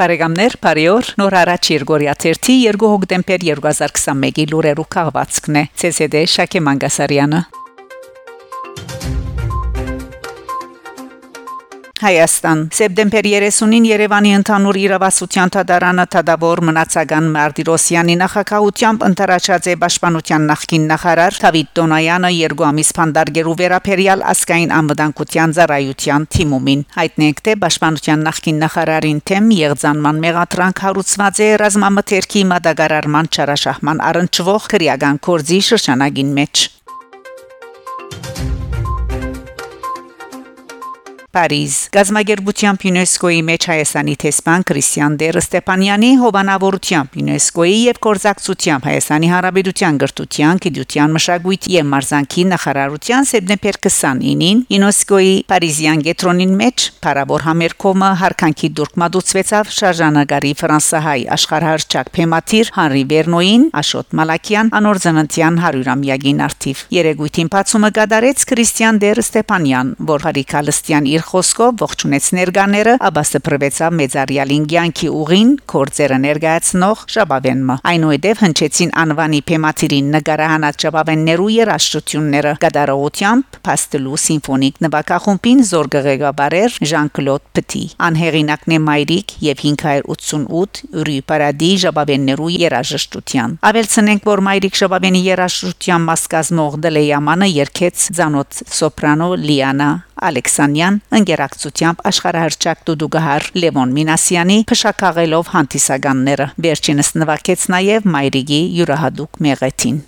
Բարեկամներ, բարիօր։ Նոր առաջ Երգորիա 1-ի 2 հոկտեմբեր 2021-ի լուրերու քաղվածքն է։ ՑՍԴ Շակե Մանգասարյանը Հայաստան Սեպտեմբեր 30-ին Երևանի ընդհանուր իրավասության թադարանը թադավոր մնացական Մարտիրոսյանի նախակահությամբ ընտրաչած է Պաշտպանության նախկին նախարար Դավիթ Տոնայանը երկու ամիս փանդարգերու վերապերյալ ասկային անվտանգության ծառայության թիմումին հայտնենք թե Պաշտպանության նախկին նախարարին թեմ եղձանման մեղադրանք հարուցված է ռազմամթերքի մատակարարման չարաշահման առնչվող քրեական կորձի շրջանագին մեջ Փարիզ Գազագերբությամբ ՅՈՒՆԵՍԿՕ-ի մեջ Հայաստանի տեսփան Քրիստիան Դեր Ստեփանյանի հովանավորությամբ ՅՈՒՆԵՍԿՕ-ի եւ կորզակցությամբ Հայաստանի Հանրապետության գրթության, գիտության, մշակույթի եւ մարզանկի նախարարության սեպտեմբեր 29-ին ՅՈՒՆԵՍԿՕ-ի Փարիզյան գետրոնին մեջ Փարավոր համերկոմը հարկանքի դուրք մատուցվեցավ շարժանագարի ֆրանսահայ աշխարհարչակ Փեմաթիր Հանրի Բերնոին Աշոտ Մալակյան անոր ծննդյան 100-ամյակին արդիվ Երեգույթին բացումը կատարեց Քրիստիան Դեր Ստեփանյան, որ Հարիկալստյան իր խոսքով ողջունեց ներկաները, ապա սփռվեցավ մեծարյալին ցանկի ուղին կորձերը ներկայացնող Շաբավենը։ Այնուհետև հնչեցին անվանի թեմատիրին նկարահանած Շաբավեններու երաժշտությունները գդարողությամբ Պաստելու սիմֆոնիկ նվագախումբին զորգղեկաբարեր Ժան-Կլոդ Պտի։ Անհերինակն է Մայրիկ եւ 588 Ուրի Պարադի Շաբավեններու երաժշտության։ Ավելցնենք, որ Մայրիկ Շաբավենի երաժշտության մաս կազմող Դլեյամանը երկեց ցանոթ սոպրանո Լիանա Ալեքսանյան ընկերակցությամբ աշխարհահռչակ դուդուգահար Լևոն Մինասյանի փշակաղելով հանդիսականները վերջինս նվագեց նաև Մայրիգի յուրահատուկ մեղեթին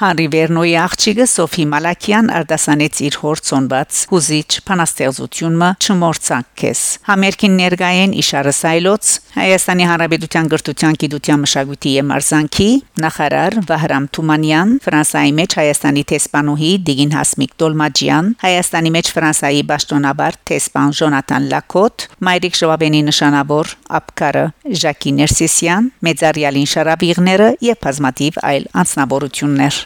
Հանրի Վերնոյի աղջիկը Սոֆի Մալակյան արտասանեց իր հորցոնված հուզիչ փանաստեղծությունը չմորցանք քես համերկին ներգայեն իշարը սայլոց Հայաստանի Հանրապետության գրթության, գիտության, մշակույթի եւ մարզանկի նախարար Վահրամ Թումանյան Ֆրանսայի մեջ Հայաստանի տեսփանուհի Դիգին Հասմիկ Տոլմաջյան Հայաստանի մեջ Ֆրանսայի ճշտոնաբար տեսփան Ժոնատան Լակոտ Մայրիկ Շոաբենի նշանավոր ապկարը Ժակի Ներսիսյան Մեծարյալին Շարավիղները եւ բազմատիվ այլ անձնավորություններ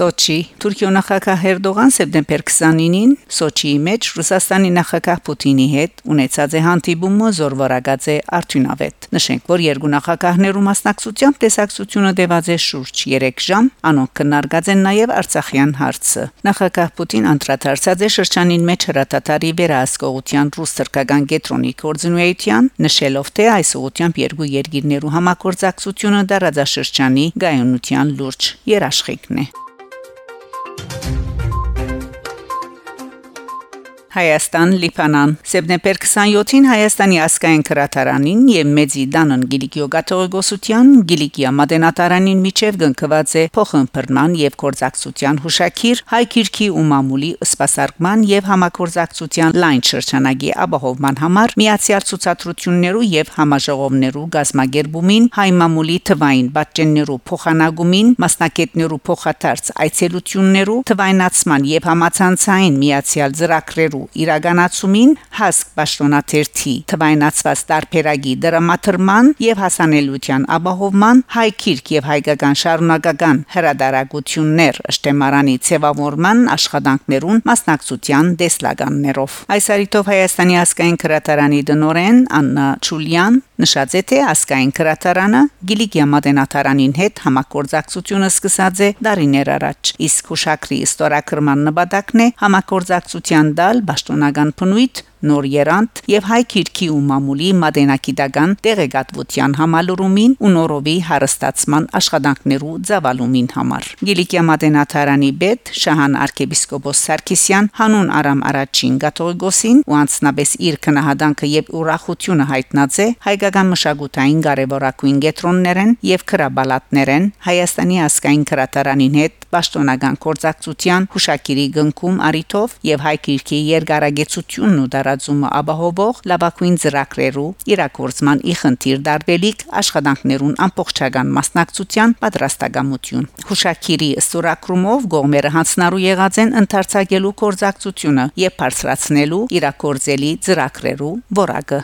Սոչի Թուրքիո նախագահ Էրդողան սեպտեմբեր 29-ին Սոչիի մեջ Ռուսաստանի նախագահ Պուտինի հետ ունեցած է հանդիպումը զորվարակած է արդյունավետ։ Նշենք, որ երկու նախագահներու մասնակցությամբ տեսակցությունը տևած է շուրջ 3 ժամ, անոնք քննարկած են նաև Արցախյան հարցը։ Նախագահ Պուտին անդրադարձած է շրջանին մեջ հրատատարի վերահսկողության ռուս-թրկական գետրոնի կորձունեության, նշելով թե այս ուղությամբ երկու երկիրներու համագործակցությունը դարաձաշրջանի գայունության լուրջ երաշխիքն է։ Հայաստան Լիբանան սեպտեմբեր 27-ին Հայաստանի ասկային քրատարանին եւ Մեծի Դանոն Գիլիկիո Գաթողիկոսության Գիլիկիա Մադենատարանին միջև գնկված է փոխըմբռնման եւ կորզակցության հուշակիր հայ քիրքի ու մամուլի սպասարկման եւ համակորզակցության լայն շրջանագի ապահովման համար միացյալ ցուցադրություններու եւ համաժողովներու գազմագերբումին հայ մամուլի թվային բաժններու փոխանագումին մասնակետներու փոխադարձ այցելություններու թվայնացման եւ համացանցային միացյալ ծրագրերու ծրագրերու իրականացումին հասկ պաշտոնաթերթի թվայնացված տարբերակի դրամատրման եւ հասանելիության ապահովման հայ քիրք եւ հայկական շարունակական հրադարագություններ ըշտեմարանի ցևավորման աշխատանքներուն մասնակցության դեսլականներով այս արիտով Հայաստանի ասկային քրատարանի դնորեն Աննա Չուլյան նշած է թե ասկային քրատարանը Գիլիգիա մատենաթարանին հետ համակորձակցությունը սկսած է դարիներ առաջ իսկ հուշակրի ստորակրման նպատակն է համակորձակցության դալ պաշտոնական փնույթ նոր երանտ եւ հայ քիրքի ու մամուլի մադենակիդական տեղեկատվության համալուրումին ու նորովի հարստացման աշխատանքներու ծավալումին համար Գիլիկիա մադենաթարանի բեդ Շահան arczepiskopos Սարգսյան հանուն Արամ առաջին Գաթողիկոսին ու անցնաբես իր քնահանդանքը եւ ուրախությունը հայտնած է հայկական մշակութային կարևորակույն գետրոններեն եւ քրաբալատներեն Հայաստանի ասկային քրատարանին հետ պաշտոնական կորցակցության հուշակիրի գնքում արիթով եւ հայ քիրքի երկարագեցությունն ու դար տարածումը ապահովող լավագույն ծրագրերու իրակորձման ի խնդիր դարբելիք աշխատանքներուն ամբողջական մասնակցության պատրաստակամություն հուշակիրի ստորակրումով գողմերը հանցնարու եղած են ընդարձակելու կորձակցությունը եւ բարձրացնելու իրակորձելի ծրագրերու որակը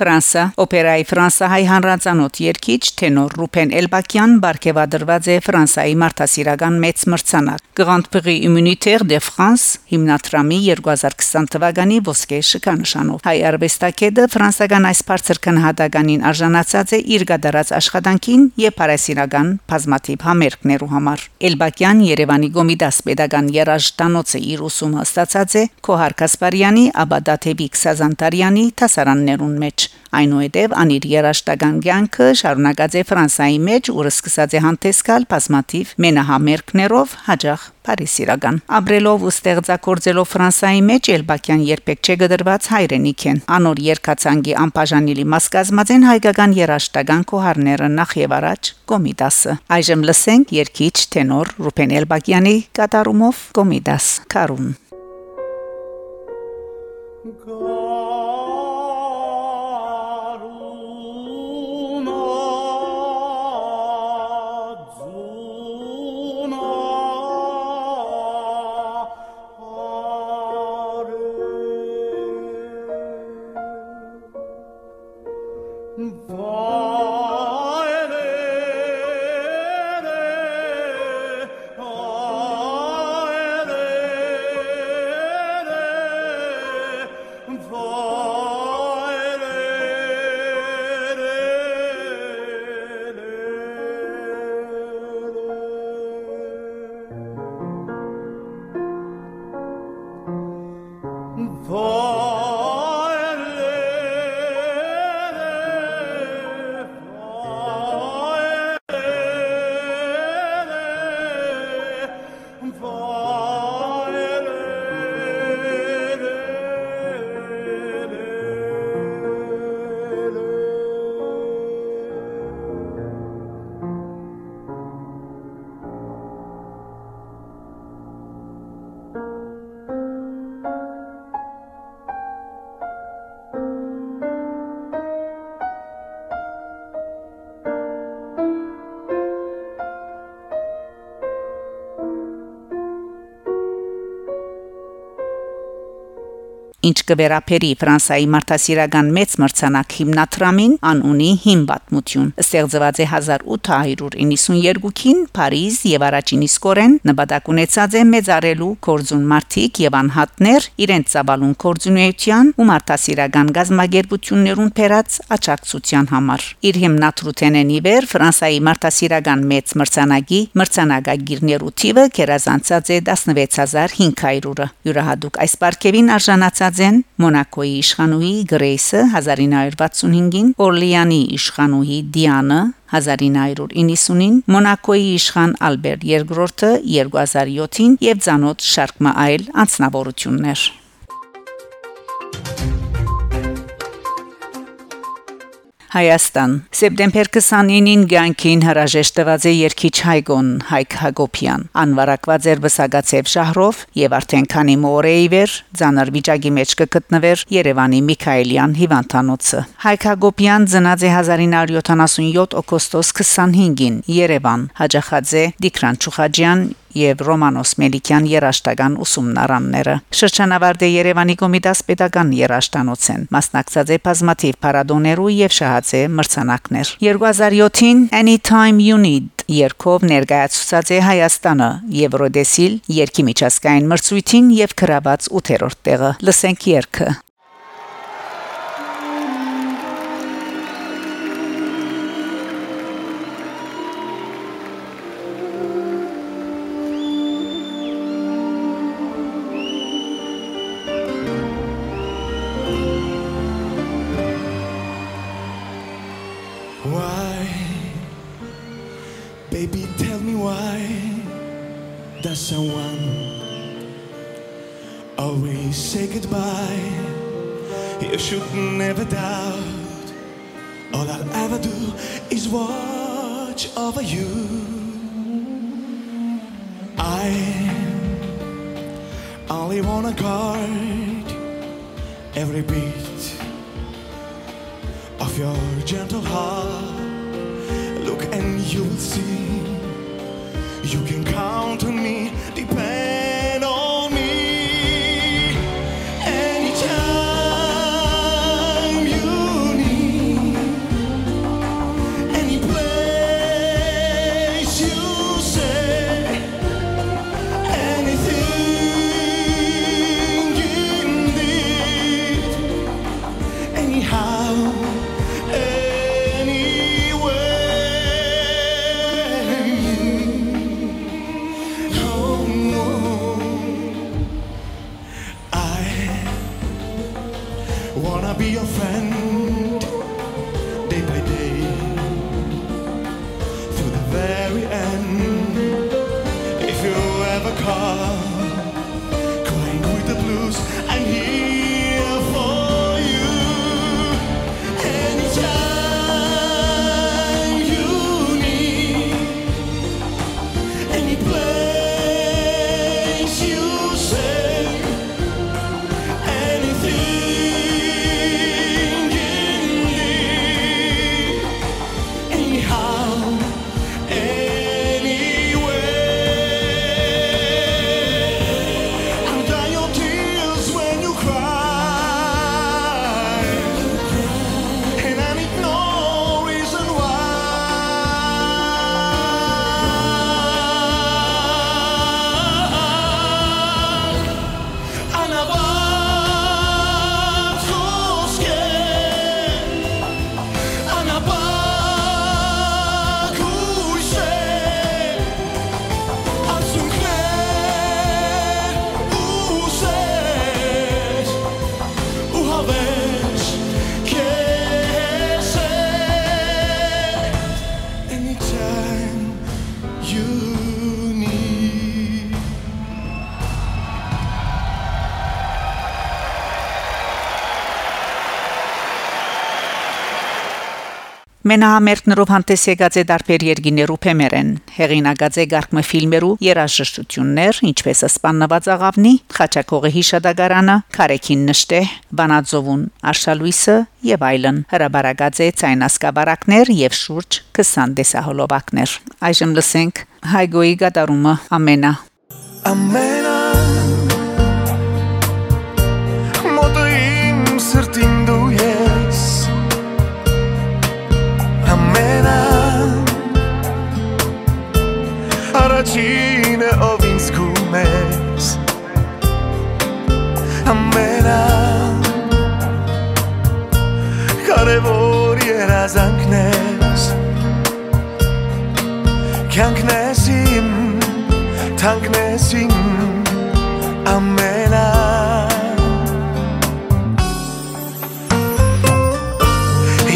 Ֆրանսա օպերայի ֆրանսահայ հանրացանոթ երկիչ տենոր Ռուփեն Էլբակյան բարգեւադրված է Ֆրանսայի մարդասիրական մեծ մրցանակ Grand Prix Humanitaire de France հիմնադրամի 2020 թվականի ոսկե շքանշանով հայ արվեստագետը ֆրանսական այս բարձր քնահատականին արժանացած է իր գդարած աշխատանքին եւ parasiragan բազմաթիվ համերգներու համար Էլբակյան Երևանի Գոմիդաս pedagogan երաժշտանոցը իր ուսումը ստացած է Քոհար Կասպարյանի Աբադաթեվի Քսազանտարյանի տասարաններուն մեջ Այնուհետև անիր երաշտական ցանկը շարունակած է Ֆրանսայի մեջ, որը սկսած է հանդեսկալ բազմաթիվ մենահամերկներով հաջող Փարիսիրական Աբրելով ու ստեղծագործելով Ֆրանսայի մեջ Էլբակյան երբեք չգդրված հայրենիք են անոր երկացանգի անբաժանելի մաս կազմած են հայկական երաշտական կոհարները նախ եւ առաջ Կոմիդասը այժմ լսենք երկիչ տենոր Ռուփեն Էլբակյանի կատարումով Կոմիդաս Կարուն Ինչ կվերապերի Ֆրանսայի մարդասիրական մեծ մրցանակ հիմնադրամին անունի հիմ պատմություն ստեղծված է 1892-ին Փարիզ եւ առաջին իսկորեն նպատակ ունեցած է մեծարելու կորձուն մարտիկ եւ անհատներ իրենց ցավալուն կորձունեության ու մարդասիրական գազագերբություններուն փերած աճակցության համար իր հիմնադրութենեն իվեր Ֆրանսայի մարդասիրական մեծ մրցանակի մրցանակագիրներու թիվը կերազանցած է 16500-ը յուրահատուկ այս պարգևին արժանացած ստեղծած են Մոնակոյի իշխանուհի Գրեյսը 1965-ին, Օրլիանի իշխանուհի Դիանը 1990-ին, Մոնակոյի իշխան Ալբերտ II-ը 2007-ին եւ ցանոթ շարք այլ անձնավորություններ։ Հայաստան Սեպտեմբեր 29-ին Գյանքին հրաժեշտ տված է երկիչ Հայգոն Հայկ Հակոբյան անվարակված էր Բսագացեվ շահրով եւ արդեն քանի մորեի վեր ցաներ վիճակի մեջ կգտնվեր Երևանի Միքայելյան հիվանդանոցը Հայկ Հակոբյան ծնած է 1977 օգոստոս 25-ին Երևան հաջախած է Դիկրան Չուխաջյան եւ Ռոմանոս Մելիքյան երաշտական ուսումնարանները։ Շրջանավարտ է Երևանի Կոմիտաս Պետական երաշտանոցեն։ Մասնակցած է բազմաթիվ փառատոներու եւ շահացե մրցանակներ։ 2007-ին Anytime You Need երկով ներկայացուցած է Հայաստանը Եվրոդեսիլ երկի միջազգային մրցույթին եւ գրաված 8-րդ տեղը։ Լսենք երկը։ You should never doubt. All I'll ever do is watch over you. I only wanna guard every beat of your gentle heart. Look and you will see. You can count on me, depend very end. Մենահամերգներով հանդես եկած է դարբեր երկիներու փեմերեն, հեղինակած է գարկմը ֆիլմերու երաժշտություններ, ինչպես Սպաննված աղավնի, Խաչակողի հիշադակարանը, Քարեկին նշտե, Վանաձովուն, Արշալույսը եւ այլն։ Հրաբարակած է ցայնասկաբարակներ եւ շուրջ 20 դեսահոլովակներ։ Այժմ լսենք Հայգոյի գդարումը ամենա Ամենա Առաջինը ով ինձ կում ես Ամենա Կարևոր երազանքն ես Կյանքն ես իմ թանկնես իմ ամենա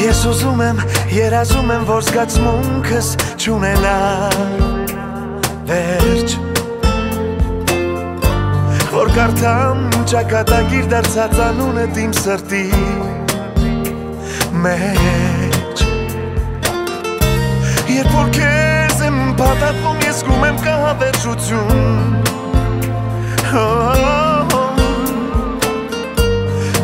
Ես ուզում եմ, երազում եմ, որ զգացմունքս չունենա վերջ Որ կարդամ ճակատագիր դարձած անունը իմ սրտի մեջ Երբ որ քեզ եմ պատատվում ես գում եմ կա հավերժություն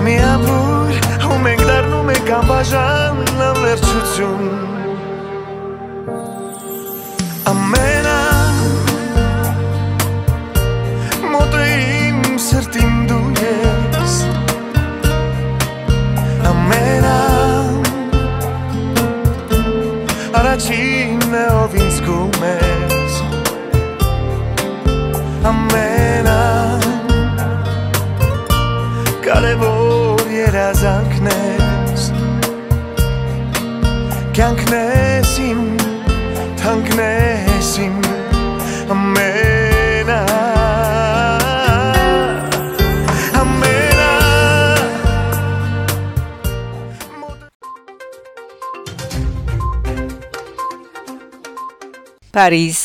Մի ամուր ու մենք դառնում ենք անբաժան ամերջություն Ամենա ով ինձ գումես ամենան կարևոր երազանքնես կյանքնես իմ Փարիզ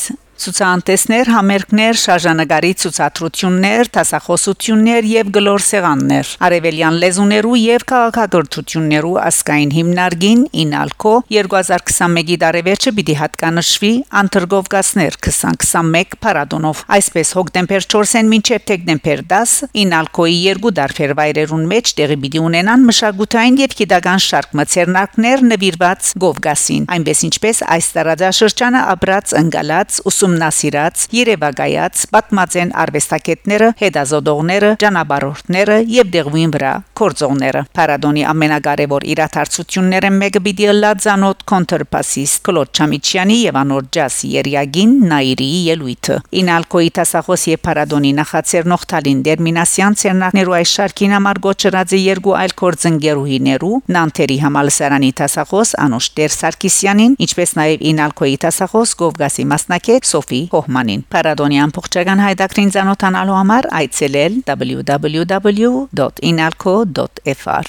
Ցուցանտեսներ, համերգներ, շարժանագարի ցուցադրություններ, տասախոսություններ եւ գլոր սեղաններ։ Արևելյան լեզուներու եւ քաղաքագործություններու ասկային հիմնարկին Ինալկո 2021-ի դարեվերջը պիտի հատկանշվի անտրգովգասներ 2021 փարադոնով։ Այսպես հոկտեմբեր 4-ին մինչև դեկտեմբեր 10 Ինալկոյի երկու դարբեր վայրերուն մեջ տեղի պիտի ունենան մշակութային եւ գիտական շարք մցերնակներ նվիրված Գովգասին։ Այնպես ինչպես այս տարածաշրջանը ապրած ընկալած ուսումնասիրած, երևակայած, պատմածեն արվեստագետները, հետազոտողները, ճանապարհորդները եւ դեղույն վրա կորձողները։ Պարադոնի ամենակարևոր իրադարձությունները մեկը պիտի լածանոտ կոնտրբասիստ Կլոդ Չամիչյանի եւ անոր ջազ երիագին Նաիրի ելույթը։ Ինալկոյի տասախոս եւ Պարադոնի նախաձեռնող Թալին Դերմինասյան ցերնակներու այս շարքին համար գոչրած է երկու այլ կորձընկերուհիներու Նանտերի համալսարանի տասախոս Անուշ Տեր Սարգսյանին, ինչպես նաեւ Ինալկոյի տասախոս Գովգասի մասնակետ Սոֆի Հոհմանին։ Պարադոնյան փոխչական հայտակրին ցանոթանալու համար այցելել www.inalco.fr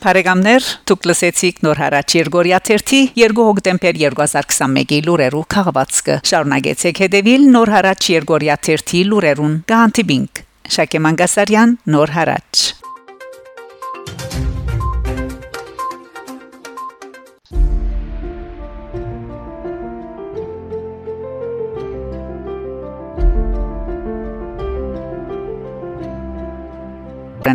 Փարեգամներ դուք լսեցիք նոր հարաճ Երգորիա 3 2 հոկտեմբեր 2021-ի լուրերու քաղվածքը շարունակեցեք հետևել նոր հարաճ Երգորիա 3 լուրերուն գանտիբինգ Շակե Մանգասարյան նոր հարաճ